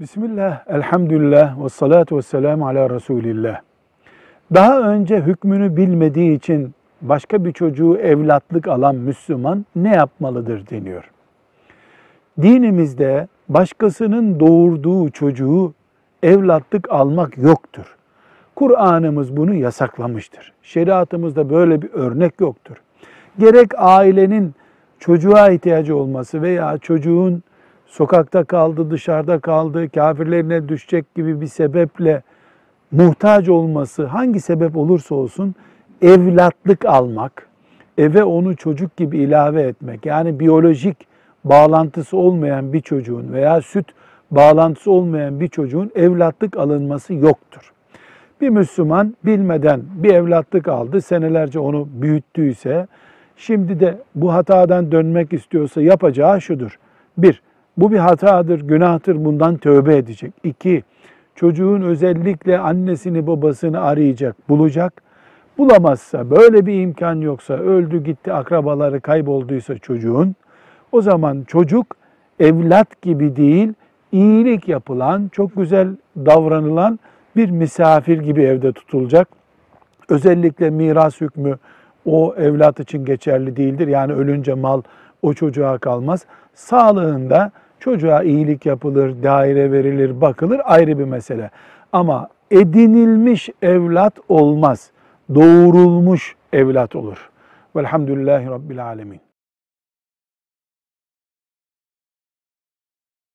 Bismillah, elhamdülillah ve salatu ve selamu ala Resulillah. Daha önce hükmünü bilmediği için başka bir çocuğu evlatlık alan Müslüman ne yapmalıdır deniyor. Dinimizde başkasının doğurduğu çocuğu evlatlık almak yoktur. Kur'an'ımız bunu yasaklamıştır. Şeriatımızda böyle bir örnek yoktur. Gerek ailenin çocuğa ihtiyacı olması veya çocuğun sokakta kaldı, dışarıda kaldı, kafirlerine düşecek gibi bir sebeple muhtaç olması hangi sebep olursa olsun evlatlık almak, eve onu çocuk gibi ilave etmek yani biyolojik bağlantısı olmayan bir çocuğun veya süt bağlantısı olmayan bir çocuğun evlatlık alınması yoktur. Bir Müslüman bilmeden bir evlatlık aldı, senelerce onu büyüttüyse, şimdi de bu hatadan dönmek istiyorsa yapacağı şudur. Bir, bu bir hatadır, günahtır, bundan tövbe edecek. İki, çocuğun özellikle annesini babasını arayacak, bulacak. Bulamazsa, böyle bir imkan yoksa, öldü gitti akrabaları kaybolduysa çocuğun, o zaman çocuk evlat gibi değil, iyilik yapılan, çok güzel davranılan bir misafir gibi evde tutulacak. Özellikle miras hükmü o evlat için geçerli değildir. Yani ölünce mal o çocuğa kalmaz. Sağlığında çocuğa iyilik yapılır, daire verilir, bakılır ayrı bir mesele. Ama edinilmiş evlat olmaz. Doğurulmuş evlat olur. Velhamdülillahi Rabbil Alemin.